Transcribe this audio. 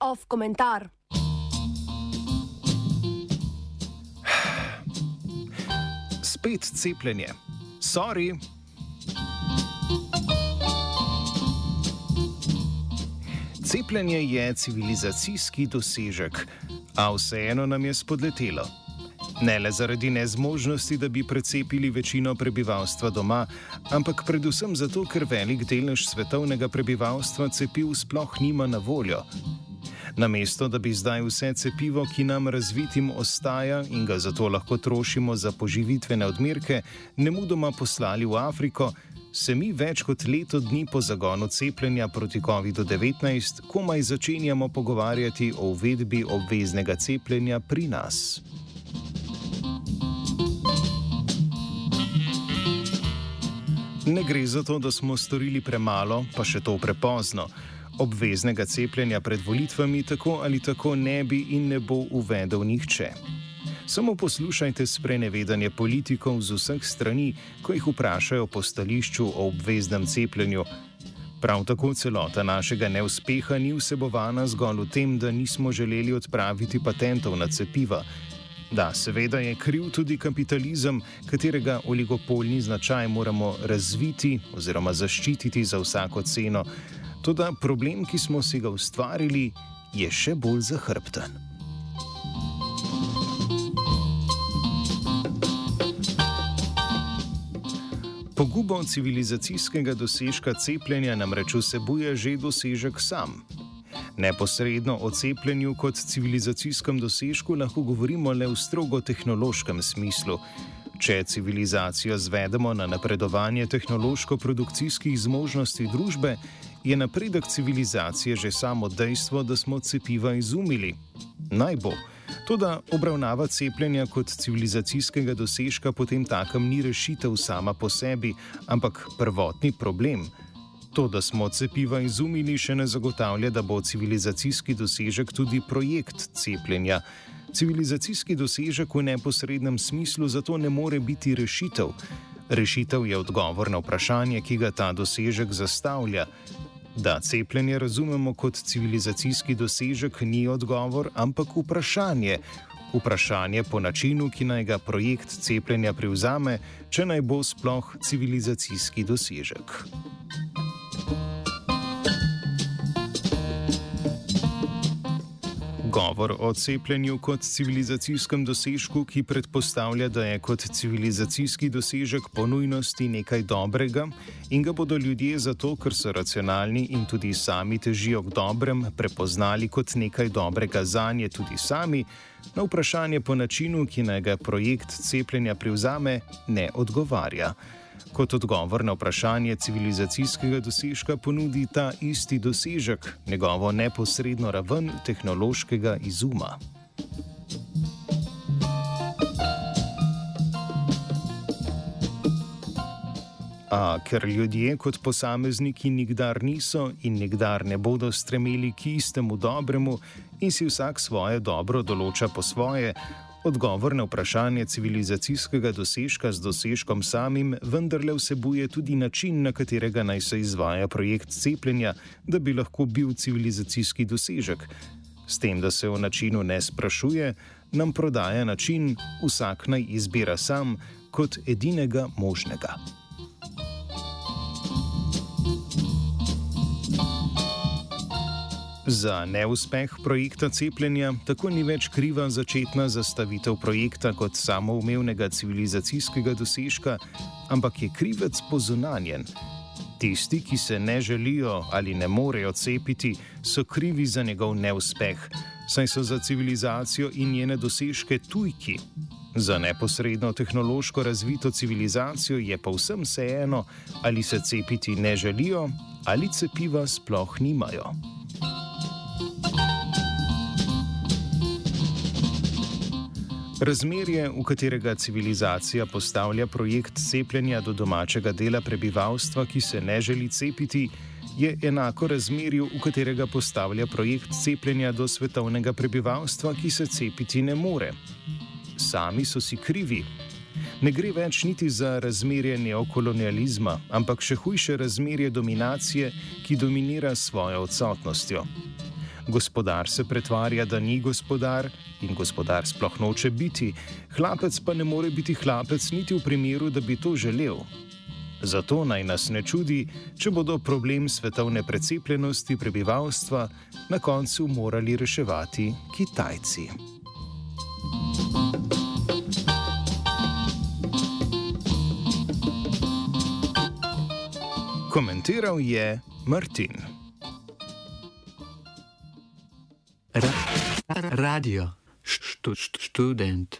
Off komentar. Spet cepljenje. Sorry. Cepljenje je civilizacijski dosežek, a vseeno nam je spodletelo. Ne le zaradi nezmožnosti, da bi precepili večino prebivalstva doma, ampak predvsem zato, ker velik delež svetovnega prebivalstva cepiv sploh nima na voljo. Namesto da bi zdaj vse cepivo, ki nam razvitim ostaja in ga zato lahko trošimo za poživitvene odmerke, ne mudoma poslali v Afriko, se mi več kot leto dni po zagonu cepljenja proti COVID-19 komaj začenjamo pogovarjati o uvedbi obveznega cepljenja pri nas. Ne gre za to, da smo storili premalo, pa še to prepozno. Obveznega cepljenja pred volitvami tako ali tako ne bi in ne bo uvedel nihče. Samo poslušajte sprenevedanje politikov z vseh strani, ko jih vprašajo po stališču o obveznem cepljenju. Prav tako celota našega neuspeha ni vsebovana zgolj v tem, da nismo želeli odpraviti patentov na cepiva. Da, seveda je kriv tudi kapitalizem, katerega oligopolni značaj moramo razviti oziroma zaščititi za vsako ceno. Toda problem, ki smo si ga ustvarili, je še bolj zahrbten. Pogubo civilizacijskega dosežka cepljenja namreč vsebuje že dosežek sam. Neposredno o cepljenju kot civilizacijskem dosežku lahko govorimo le v strogo tehnološkem smislu. Če civilizacijo zvedemo na napredovanje tehnološko-produkcijskih zmožnosti družbe, je napredek civilizacije že samo dejstvo, da smo cepiva izumili. Naj bo. Toda obravnava cepljenja kot civilizacijskega dosežka potem takem ni rešitev sama po sebi, ampak prvotni problem. To, da smo cepiva izumili, še ne zagotavlja, da bo civilizacijski dosežek tudi projekt cepljenja. Civilizacijski dosežek v neposrednem smislu zato ne more biti rešitev. Rešitev je odgovor na vprašanje, ki ga ta dosežek zastavlja. Da cepljenje razumemo kot civilizacijski dosežek, ni odgovor, ampak vprašanje. Vprašanje po načinu, ki naj ga projekt cepljenja prevzame, če naj bo sploh civilizacijski dosežek. Govor o cepljenju kot civilizacijskem dosežku, ki predpostavlja, da je kot civilizacijski dosežek po nujnosti nekaj dobrega in ga bodo ljudje zato, ker so racionalni in tudi sami težijo k dobrem, prepoznali kot nekaj dobrega za nje tudi sami, na vprašanje po načinu, ki naj ga projekt cepljenja prevzame, ne odgovarja kot odgovor na vprašanje civilizacijskega dosežka ponudi ta isti dosežek, njegovo neposredno raven tehnološkega izuma. A ker ljudje kot posamezniki nikdar niso in nikdar ne bodo stremeli k istemu dobremu in si vsak svoje dobro določa po svoje, Odgovor na vprašanje civilizacijskega dosežka z dosežkom samim vendarle vsebuje tudi način, na katerega naj se izvaja projekt cepljenja, da bi lahko bil civilizacijski dosežek. S tem, da se o načinu ne sprašuje, nam prodaja način, vsak naj izbira sam kot edinega možnega. Za neuspeh projekta cepljenja tako ni več kriva začetna zastavitev projekta kot samoumevnega civilizacijskega dosežka, ampak je krivec pozunanjen. Tisti, ki se ne želijo ali ne morejo cepiti, so krivi za njegov neuspeh, saj so za civilizacijo in njene dosežke tujki. Za neposredno tehnološko razvito civilizacijo je povsem vseeno, ali se cepiti ne želijo ali cepiva sploh nimajo. Razmerje, v katerega civilizacija postavlja projekt cepljenja do domačega dela prebivalstva, ki se ne želi cepiti, je enako razmerju, v katerega postavlja projekt cepljenja do svetovnega prebivalstva, ki se cepiti ne more. Sami so si krivi, Ne gre več niti za razmerje neokolonializma, ampak še hujše razmerje dominacije, ki dominira svojo odsotnostjo. Gospodar se pretvarja, da ni gospodar in gospodar sploh noče biti, hlapec pa ne more biti hlapec niti v primeru, da bi to želel. Zato naj nas ne čudi, če bodo problem svetovne precepljenosti prebivalstva na koncu morali reševati Kitajci. Komentiral je Martin. Radio. St St Student.